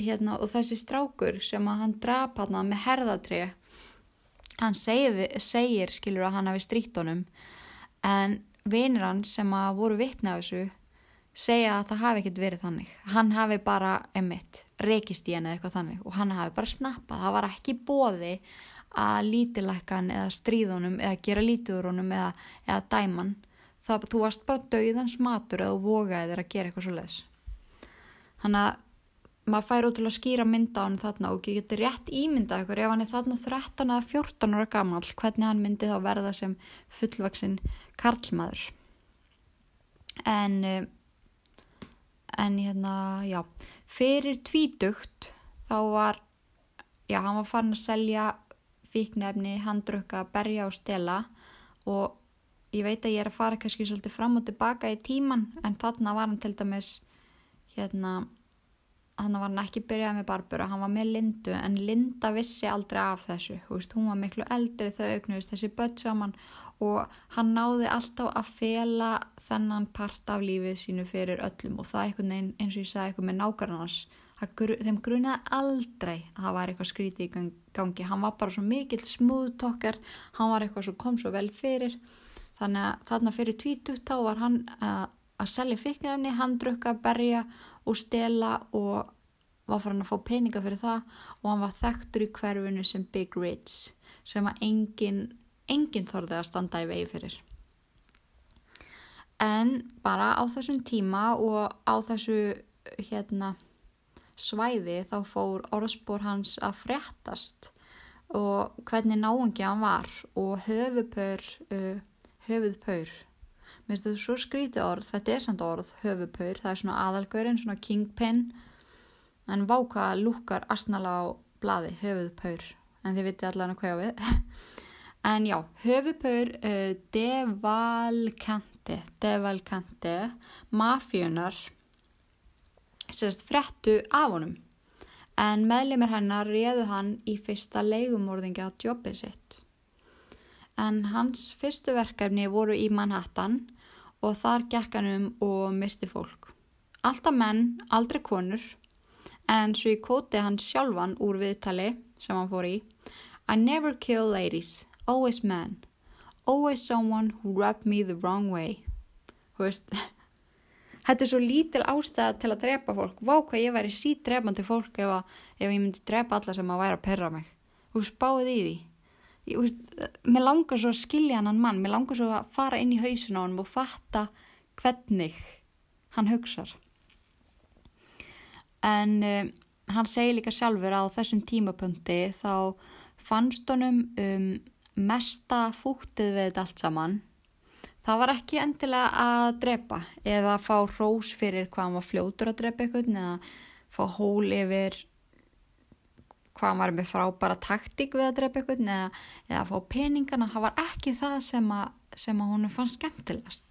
hérna, og þessi strákur sem hann drapa hann með herðatri hann segir, segir skilur að hann hafi stríkt honum. En vinir hann sem að voru vittna þessu segja að það hafi ekkert verið þannig. Hann hafi bara emitt rekist í henni eitthvað þannig og hann hafi bara snappað, það var ekki bóði að lítilækkan eða stríðunum eða gera lítiðurunum eða, eða dæman, það, þú varst bara dauðans matur eða vogaði þér að gera eitthvað svo leiðis þannig að maður fær út til að skýra mynda á hann þarna og getur rétt ímyndað ykkur ef hann er þarna 13 eða 14 ára gammal hvernig hann myndi þá verða sem fullvaksinn karlmaður. En eh, en hérna já Fyrir tvítugt þá var, já hann var farin að selja fíknefni, handrukka, berja og stela og ég veit að ég er að fara kannski svolítið fram og tilbaka í tíman en þarna var hann til dæmis hérna hann var hann ekki byrjað með Barbara, hann var með Lindu en Linda vissi aldrei af þessu veist, hún var miklu eldri þau auknust þessi börn saman og hann náði alltaf að fela þennan part af lífið sínu fyrir öllum og það einhvern veginn eins og ég sagði eitthvað með nákvæmannars þeim grunaði aldrei að það var eitthvað skríti í gangi. Hann var bara svo mikill smúðtokkar hann var eitthvað sem kom svo vel fyrir. Þannig að þarna fyrir tvítugt þá var hann uh, að selja fíknefni, hann drukka, berja og stela og var farin að fá peninga fyrir það og hann var þekktur í hverfinu sem Big Rich sem að enginn engin þorði að standa í vegi fyrir. En bara á þessum tíma og á þessu hérna, svæði þá fór orðspór hans að frettast og hvernig náengi hann var og höfupör uh, höfuðpaur. Mér finnst þetta svo skríti orð þetta er samt orð, höfuðpaur það er svona aðalgörinn, svona kingpin. En váka lúkar asnala á bladi, höfuðpaur. En þið viti allan að hvað við en já, höfuðpaur uh, devalkante devalkante mafjönar sérst frettu af honum. En meðlimir hennar réðu hann í fyrsta leigumorðinga jobbið sitt. En hans fyrstu verkefni voru í Manhattan og þar gekk hann um og myrti fólk. Alltaf menn, aldrei konur, en svo í kóti hann sjálfan úr viðtali sem hann fór í I never kill ladies, always men, always someone who rubbed me the wrong way. Þú veist, [laughs] þetta er svo lítil ástæða til að drepa fólk. Vá hvað ég væri sítt drepandi fólk ef, að, ef ég myndi drepa alla sem að væri að perra mig. Þú spáði í því ég, mér langar svo að skilja hann mann, mér langar svo að fara inn í hausin á hann og fatta hvernig hann hugsar en uh, hann segir líka sjálfur að á þessum tímapunkti þá fannst honum um, mesta fúttið við þetta allt saman. Það var ekki endilega að drepa eða að fá rós fyrir hvað hann var fljótur að drepa eitthvað eða fá hól yfir hvað hann var með frábæra taktík við að drepa ykkur eða, eða að fá peningana, það var ekki það sem að, sem að hún fann skemmtilegast.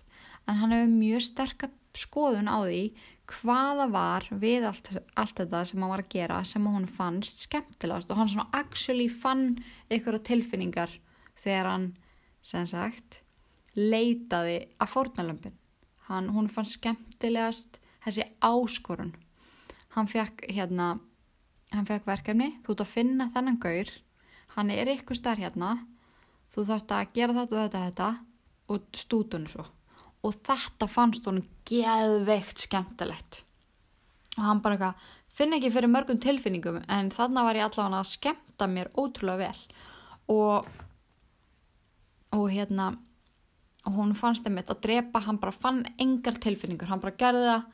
En hann hefur mjög sterkar skoðun á því hvaða var við allt, allt þetta sem hann var að gera sem hún fannst skemmtilegast. Og hann svona actually fann ykkur tilfinningar þegar hann sem sagt leitaði að fórnalömpin hún fann skemmtilegast þessi áskorun hann fekk hérna hann fekk verkefni, þú ert að finna þennan gaur, hann er ykkur starf hérna, þú þarfst að gera þetta og þetta, þetta og stútunum svo. Og þetta fannst honum geðveikt skemmtilegt. Og hann bara eitthvað, finn ekki fyrir mörgum tilfinningum en þannig var ég allavega að skemmta mér ótrúlega vel. Og, og hérna, og hún fannst þeim að drepa, hann bara fann engar tilfinningur, hann bara gerði það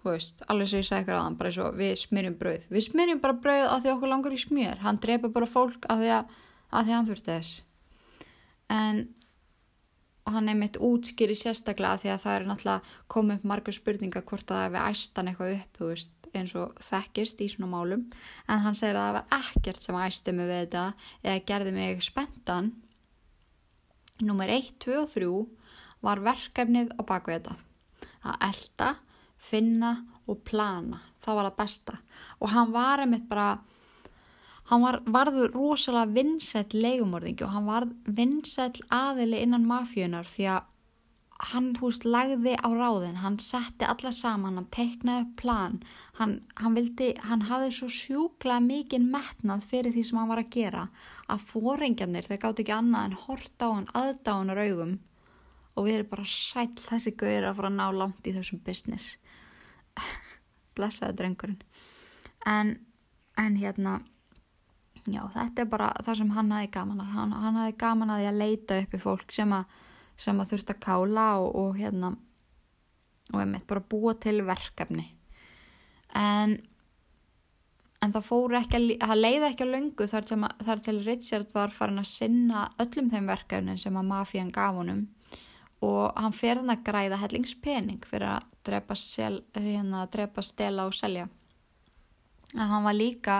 Þú veist, alveg sem ég sagði ykkur aðan, bara eins og við smyrjum brauð. Við smyrjum bara brauð að því okkur langar í smjör. Hann drepa bara fólk að því að, að því hann þurfti þess. En hann er mitt útskýri sérstaklega að því að það er náttúrulega komið upp margur spurninga hvort að við æstan eitthvað upp, veist, eins og þekkist í svona málum. En hann segir að það var ekkert sem æsti mig við þetta eða gerði mig spentan. Númer 1, 2 og 3 var verkefnið á baku þetta. Að elda finna og plana það var það besta og hann var einmitt bara hann var, varður rosalega vinsætt leigumorðingi og hann var vinsætt aðili innan mafjönar því að hann húst lagði á ráðin. Hann setti alla saman, hann teiknaði plan. Hann, hann vildi, hann hafði svo sjúkla mikið metnað fyrir því sem hann var að gera að fóringjarnir, þeir gátt ekki annað en horta á hann aðdáðunar augum og við erum bara sæl þessi gauðir að fara að ná langt í þessum business. [laughs] Blessaði drengurinn. En, en hérna já þetta er bara það sem hann hafi gaman að hann, hann hafi gaman að því að leita upp í fólk sem að, sem að þurft að kála og, og hérna og einmitt bara búa til verkefni. En en það fóru ekki að, það leiði ekki að löngu þar til, þar til Richard var farin að sinna öllum þeim verkefnin sem að mafían gaf honum. Og hann fer hann að græða hellingspening fyrir að drepa, sel, hérna, drepa stela og selja. En hann var líka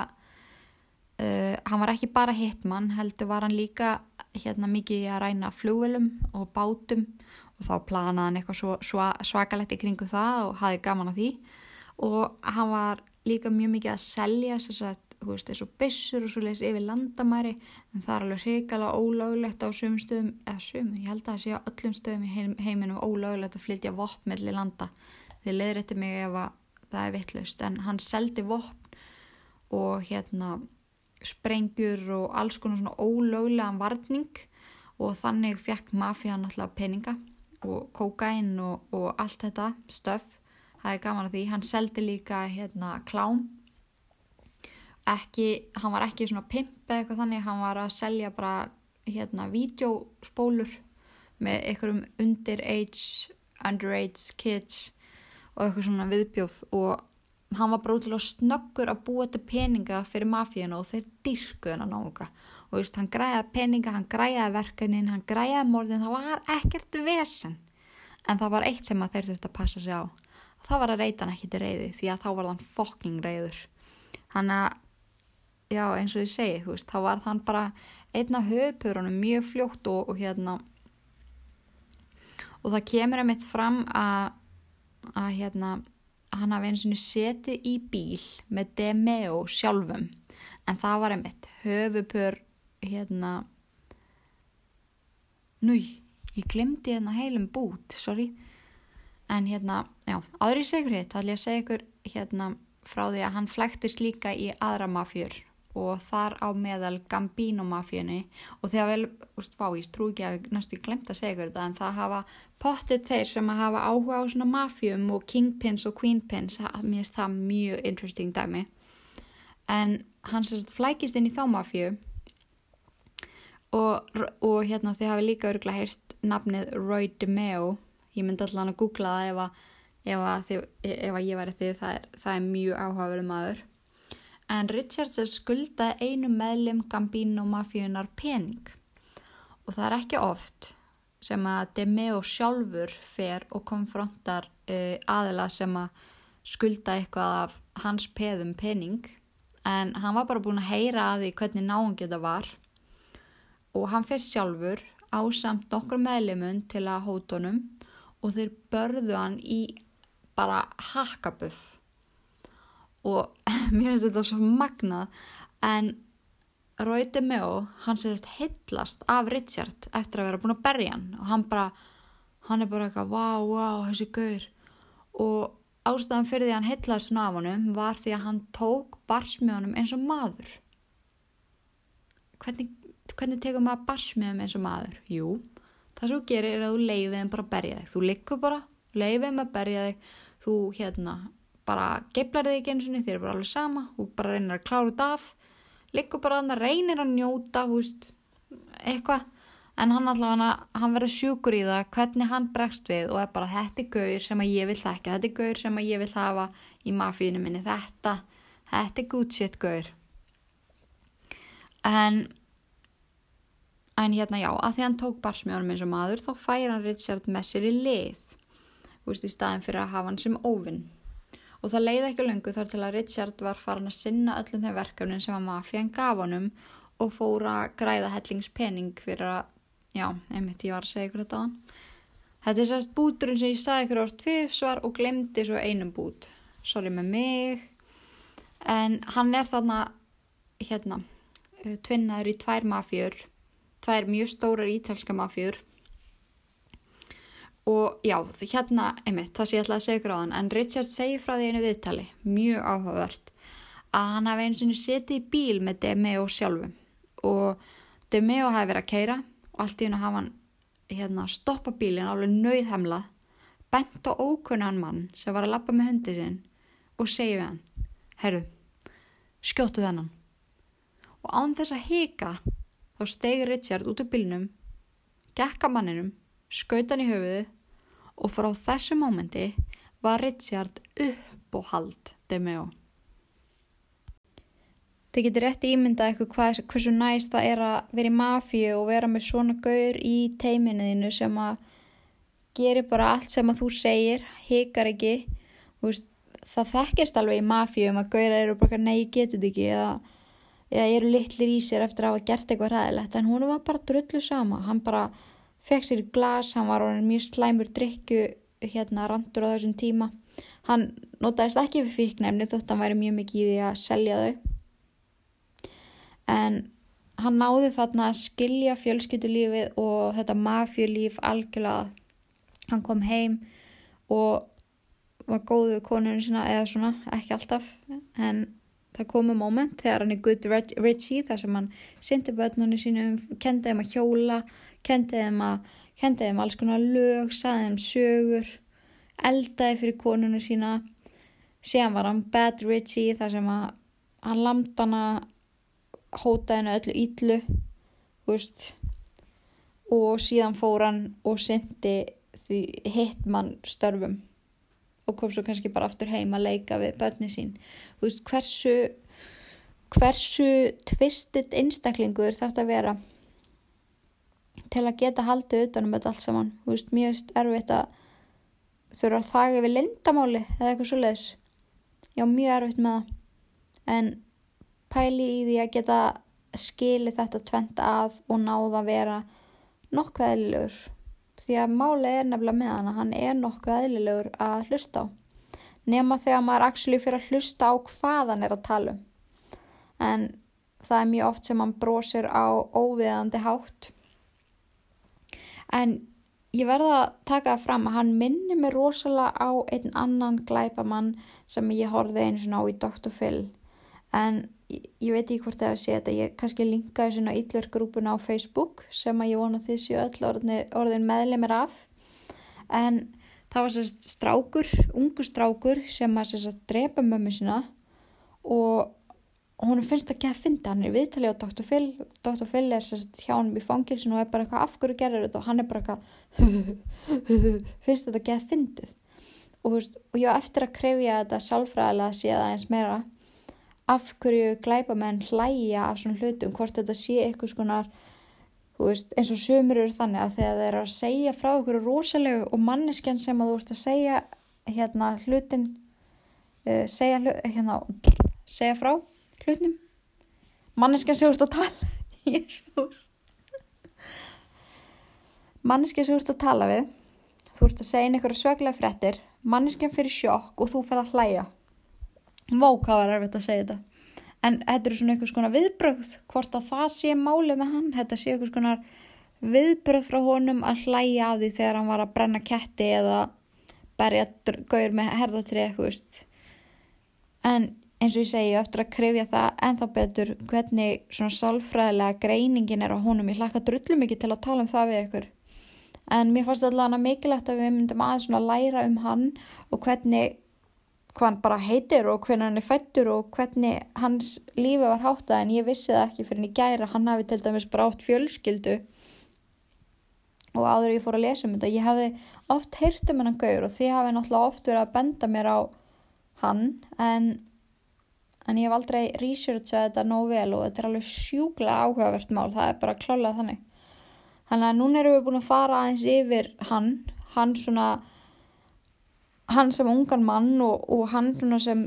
uh, hann var ekki bara hitmann heldur var hann líka hérna mikið í að ræna flugvelum og bátum og þá planaði hann eitthvað svo, svo, svakalegt í kringu það og hafi gaman á því. Og hann var líka mjög mikið að selja að þú veist, þessu byssur og svo leiðis yfir landamæri en það er alveg hrikala ólöglegt á sömum stöðum, eða sömum, ég held að það sé á öllum stöðum í heim, heiminum ólöglegt að flytja vopn mellir landa. Þið leiðir þetta mig ef það er vittlust en hann seldi vopn og hérna sprengjur og alls konar svona ólöglegan varning. Og þannig fekk mafían alltaf peninga og kokain og, og allt þetta stöf, það er gaman að því. Hann seldi líka hérna klám. Ekki, hann var ekki svona pimp eitthvað þannig, hann var að selja bara hérna vídeospólur með einhverjum underage, underage kids og eitthvað svona viðbjóð. Og hann var bara útilega snöggur að búa þetta peninga fyrir mafíinu og þeir dyrkuðu hann á nága og veist, hann græði peninga, hann græði verkanin, hann græði morðin, það var ekkert vesen. En það var eitt sem að þeir þurfti að passa sig á. Það var að reyta hann ekki til reyði því að þá var hann fokking reyður hann að já eins og ég segi þú veist þá var þann bara einna höfupurunum mjög fljótt og, og hérna og það kemur einmitt fram að að hérna hann hafi eins og setið í bíl með Demeo sjálfum. En það var einmitt höfupur hérna núi, ég glemdi hérna heilum bút, sorry. En hérna, já, aðri segur hitt, það er að segja ykkur hérna frá því að hann flæktist líka í aðra mafjur og þar á meðal Gambino mafíunni. Og þegar vel, úrst, vá, ég trú ekki að við næstu glemt að segja þetta en það hafa potið þeir sem að hafa áhuga á svona mafíum og kingpins og queenpins, mér finnst það mjög interesting dæmi. En hann sérst flækist inn í þá mafíu og, og hérna þið hafi líka örgulega heyrst nafnið Roy DeMeo. Ég myndi allan að googla það ef að, ef að, ef að ég væri þið, það er, það er mjög áhugaverð maður en Richards er skulda einu meðlim Gambino mafíunar pening. Og það er ekki oft sem að Demeo sjálfur fer og konfrontar uh, aðila sem að skulda eitthvað af hans peðum pening. En hann var bara búin að heyra að því hvernig náðungi þetta var. Og hann fer sjálfur á samt nokkur meðlimun til að hótonum og þeir börðu hann í bara hakkabuff og [laughs] mér finnst þetta svo magnað. En Roy DeMeo hann sérst heitlast af Richard eftir að vera búin að berja hann. Og hann bara, hann er bara eitthvað wow, wow, þessi gaur. Og ástæðan fyrir því að hann heitlast svona af honum var því að hann tók barsmjónum eins og maður. Hvernig, hvernig tekum maður barsmjónum eins og maður? Jú, það svo gerir er að þú leiðið þeim bara berja þig. Þú likur bara, leiðið þeim að berja þig. Þú hérna bara geiflar þig ekki eins og þið er bara alveg sama og bara reynir að klára þetta af. Liggur bara þannig að reynir að njóta húst, eitthvað. En hann allavega, hann verður sjúkur í það hvernig hann bregst við og er bara þetta er gaur sem að ég vil þekka, þetta er gaur sem að ég vil hafa í mafínu minni. Þetta, þetta er shit gaur. En en hérna já, að því hann tók barsmjónum eins og maður þá fær hann Richard með sér í lið. Veist, í staðin fyrir að hafa hann sem óvinn og það leiði ekki lengur þar til að Richard var farin að sinna öllum þeim verkefnin sem að mafían gaf honum og fóra að græða hellingspenning fyrir að, já, einmitt ég var að segja ykkur þetta á hann. Þetta er sérst búturinn sem ég sagði ykkur ást tviðsvar og glemdi svo einum bút. Sorry með mig. En hann er þarna, hérna, eh, tvinnaður í tvær mafjur, tvær mjög stórar ítalska mafjur og já, hérna, einmitt, það sé ég ætla að segja hann en Richard segir frá því einu viðtali mjög áhugavert að hann hafi eins og setið í bíl með Demeo sjálfu og Demeo hafi verið að keira og allt í hennu hafa hann hérna, stoppa bílinn alveg nauðhemlað bent á ókunnan mann sem var að lappa með hundi sinn og segi við hann herru, skjóttu þennan. Og án þess að hika þá stegi Richard út af bílinnum gekka manninum skautan í höfuðu og frá þessu mómenti var Richard upp og hald Demeo. Þið getur rétt ímyndað eitthvað hvað, hversu næst það er að vera í mafíu og vera með svona gaur í teiminuðinu sem að gerir bara allt sem að þú segir, hikar ekki. Veist, það þekkist alveg í mafíu um að gaurar eru bara nei, ég geti þetta ekki eða eða eru litlir í sér eftir að hafa gert eitthvað ræðilegt en hún var bara drullu sama hann bara fekk sér glas hann var mjög slæmur drikju hérna randur á þessum tíma. Hann notaðist ekki við fíknæmni þótt hann væri mjög mikið í því að selja þau. En hann náði þarna að skilja fjölskyttulífið og þetta mafjulíf algjörlega. Hann kom heim og var góð við konunum sína eða svona, ekki alltaf en það komu moment þegar hann er good Richie þar sem hann syndi börnunum sínum, kendi þeim að hjóla kendi þeim að þeim alls konar lög, saði þeim sögur eldaði fyrir konunum sína. Síðan var hann bad Richie þar sem að hann lamdana hótaði hennu öllu íllu veist, og síðan fór hann og syndi því hittmann störfum og kom svo kannski bara aftur heim að leika við börni sín. Veist, hversu hversu tvistitt einstaklingur þarf þetta að vera til að geta haldið utanum þetta allt saman. Veist, mjög erfitt að þurfa að þaga við lindamáli eða eitthvað svo leiðis já mjög erfitt með það. En pæli í því að geta skili þetta tvent að og náða að vera nokkuð eðlilegur. Því að máli er nefnilega með hann hann er nokkuð eðlilegur að hlusta á. Nema þegar maður actually fyrir að hlusta á hvað hann er að tala um. En það er mjög oft sem hann brósir á óviðandi hátt en ég verða að taka það fram að hann minni mig rosalega á einn annan glæpamann sem ég horfið einu svona á í Dr. Phil en ég, ég veit ekki hvort það er að segja þetta ég kannski linkaði svona yllverkgrúpuna á Facebook sem að ég vona því séu öll orðin, orðin meðlemið af en það var sérst strákur ungu strákur sem að sérst drepa mömmu sína og hún finnst geða að finna hann er viðtalið á Dr. Phil Dr. Phil er sérst hjá hann í fangilsinu og er bara eitthvað af hverju gerir þetta og hann er bara eitthvað [laughs] finnst þetta geða að fyndið og, og ég á eftir að krefja þetta sálfræðilega að sé það eins meira af hverju glæpamenn hlæja af svona hlutum, hvort þetta sé eitthvað veist, eins og sömur eru þannig að þegar þeir eru að segja frá okkur rosalegu og manneskjan sem að þú ert að segja hérna hlutin uh, segja, hérna, segja frá hlutinum manneskjan sem ert að tala [laughs] Jésús manneskjan sem ert að tala við þú ert að segja einhverja söglega frettir manneskjan fyrir sjokk og þú fer að hlæja. Vók, hvað var erfitt að segja þetta. En þetta eru svona eitthvað svona viðbröð, hvort að það sé málið með hann, þetta sé eitthvað svona viðbröð frá honum að hlæja af því þegar hann var að brenna ketti eða berja gaur með veist. En eins og ég segi, eftir að krifja það en þá betur hvernig svona sálfræðilega greiningin er á honum, ég hlakka drullum ekki til að tala um það við ykkur. En mér fannst allavega mikilvægt að við myndum aðeins svona læra um hann og hvernig hvað hann bara heitir og hvernig hann er fættur og hvernig hans lífi var háttað. En ég vissi það ekki fyrir en ég gæra hann hafi til dæmis bara átt fjölskyldu. Og áður ég fór að lesa um þetta ég hafi oft heyrt um hennan gaur og því hafi náttúrulega oft verið að benda mér á hann. En, en ég hef aldrei researchað þetta nóg vel og þetta er alveg sjúkla áhugavert mál það er bara klálega þannig. Þannig að núna erum við búin að fara aðeins yfir hann hann svona hann sem ungan mann og, og hann sem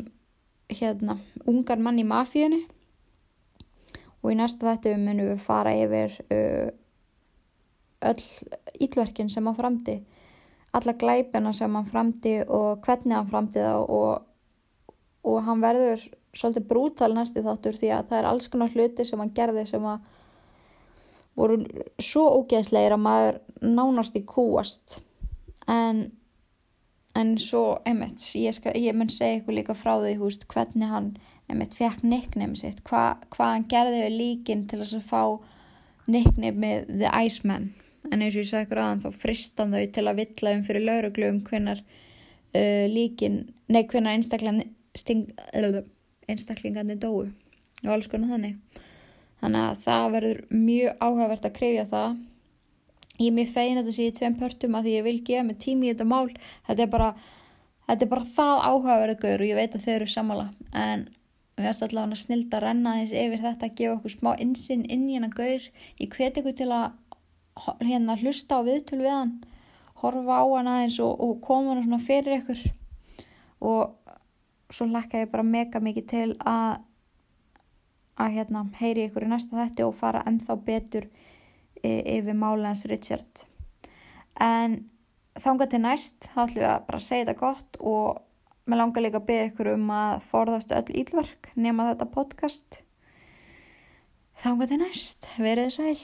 hérna, ungan mann í mafíunni. Og í næsta þetta munum við fara yfir uh, öll ítlverkin sem hann framdi alla glæpina sem hann framdi og hvernig hann framdi það og, og hann verður svolítið brútal næsti þáttur því að það er alls konar hluti sem hann gerði sem að voru svo ógeðslegir að maður nánast í kúast en en svo, einmitt, ég, skal, ég mun segja ykkur líka frá því, hú veist, hvernig hann einmitt fekk nickname sitt. Hva, hvað hann gerði við líkin til þess að fá nickname með The Iceman. En eins og ég sagði ykkur aðan þá fristan þau til að villa um fyrir lauruglu um hvernar uh, líkin nei, hvernar einstaklingandi dói og alls konar þannig. Þannig að það verður mjög áhugavert að krifja það. Ég er mjög fegin að þetta sé í tveim pörtum að því ég vil gefa mig tími í þetta mál. Þetta er bara, þetta er bara það áhugaverður og ég veit að þau eru samála en við erum allavega snild að renna þess yfir þetta að gefa okkur smá insinn inn í hennar gaur. Ég hveti ykkur til að hérna hlusta á viðtöl við hann horfa á hann aðeins og, og koma hann svona fyrir ykkur. Og svo lakka ég bara mega mikið til að að hérna heyri ykkur í næsta þætti og fara ennþá betur yfir máli hans Richard. En þánga til næst þá ætlum við að bara segja þetta gott og mér langar líka að beða ykkur um að forðastu öll ílverk nema þetta podcast. Þánga til næst, verið sæl